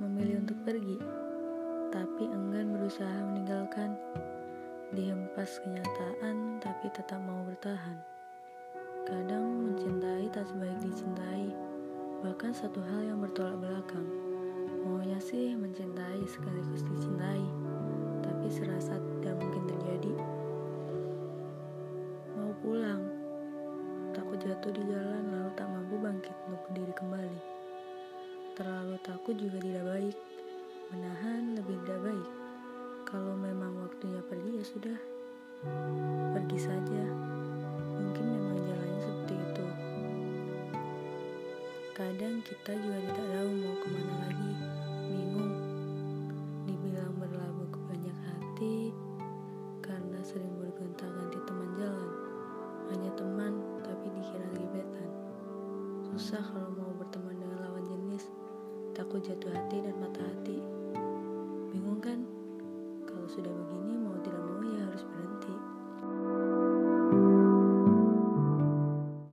memilih untuk pergi, tapi enggan berusaha meninggalkan, dihempas kenyataan tapi tetap mau bertahan. Kadang mencintai tak sebaik dicintai, bahkan satu hal yang bertolak belakang. Maunya sih mencintai sekaligus dicintai, tapi serasa tidak mungkin terjadi. Mau pulang, takut jatuh di jalan lalu tak mampu bangkit untuk berdiri kembali. Terlalu takut juga tidak baik, menahan lebih tidak baik. Kalau memang waktunya pergi ya sudah, pergi saja. Mungkin memang jalannya seperti itu. Kadang kita juga tidak tahu mau ke mana lagi, bingung. Dibilang berlabuh ke banyak hati, karena sering bergonta-ganti teman jalan. Hanya teman, tapi dikira gebetan. Susah kalau mau aku jatuh hati dan mata hati. Bingung kan kalau sudah begini?